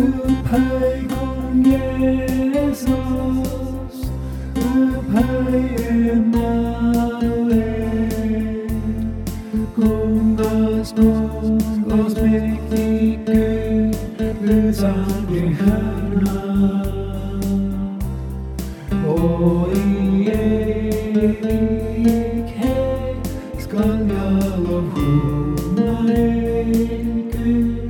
Upphöj kung Jesus, upphöj Emanuel. Kungers kung, os mäktig Gud, lösar de hörna. Och i evighet skall jag lovsjunga dig, Gud.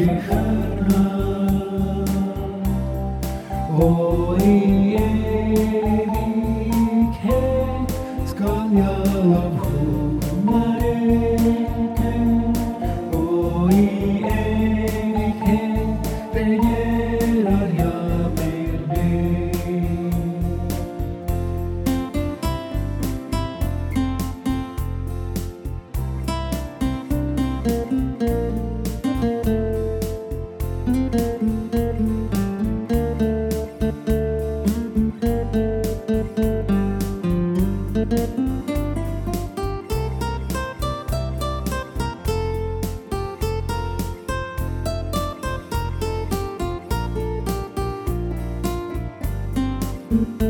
别害 you.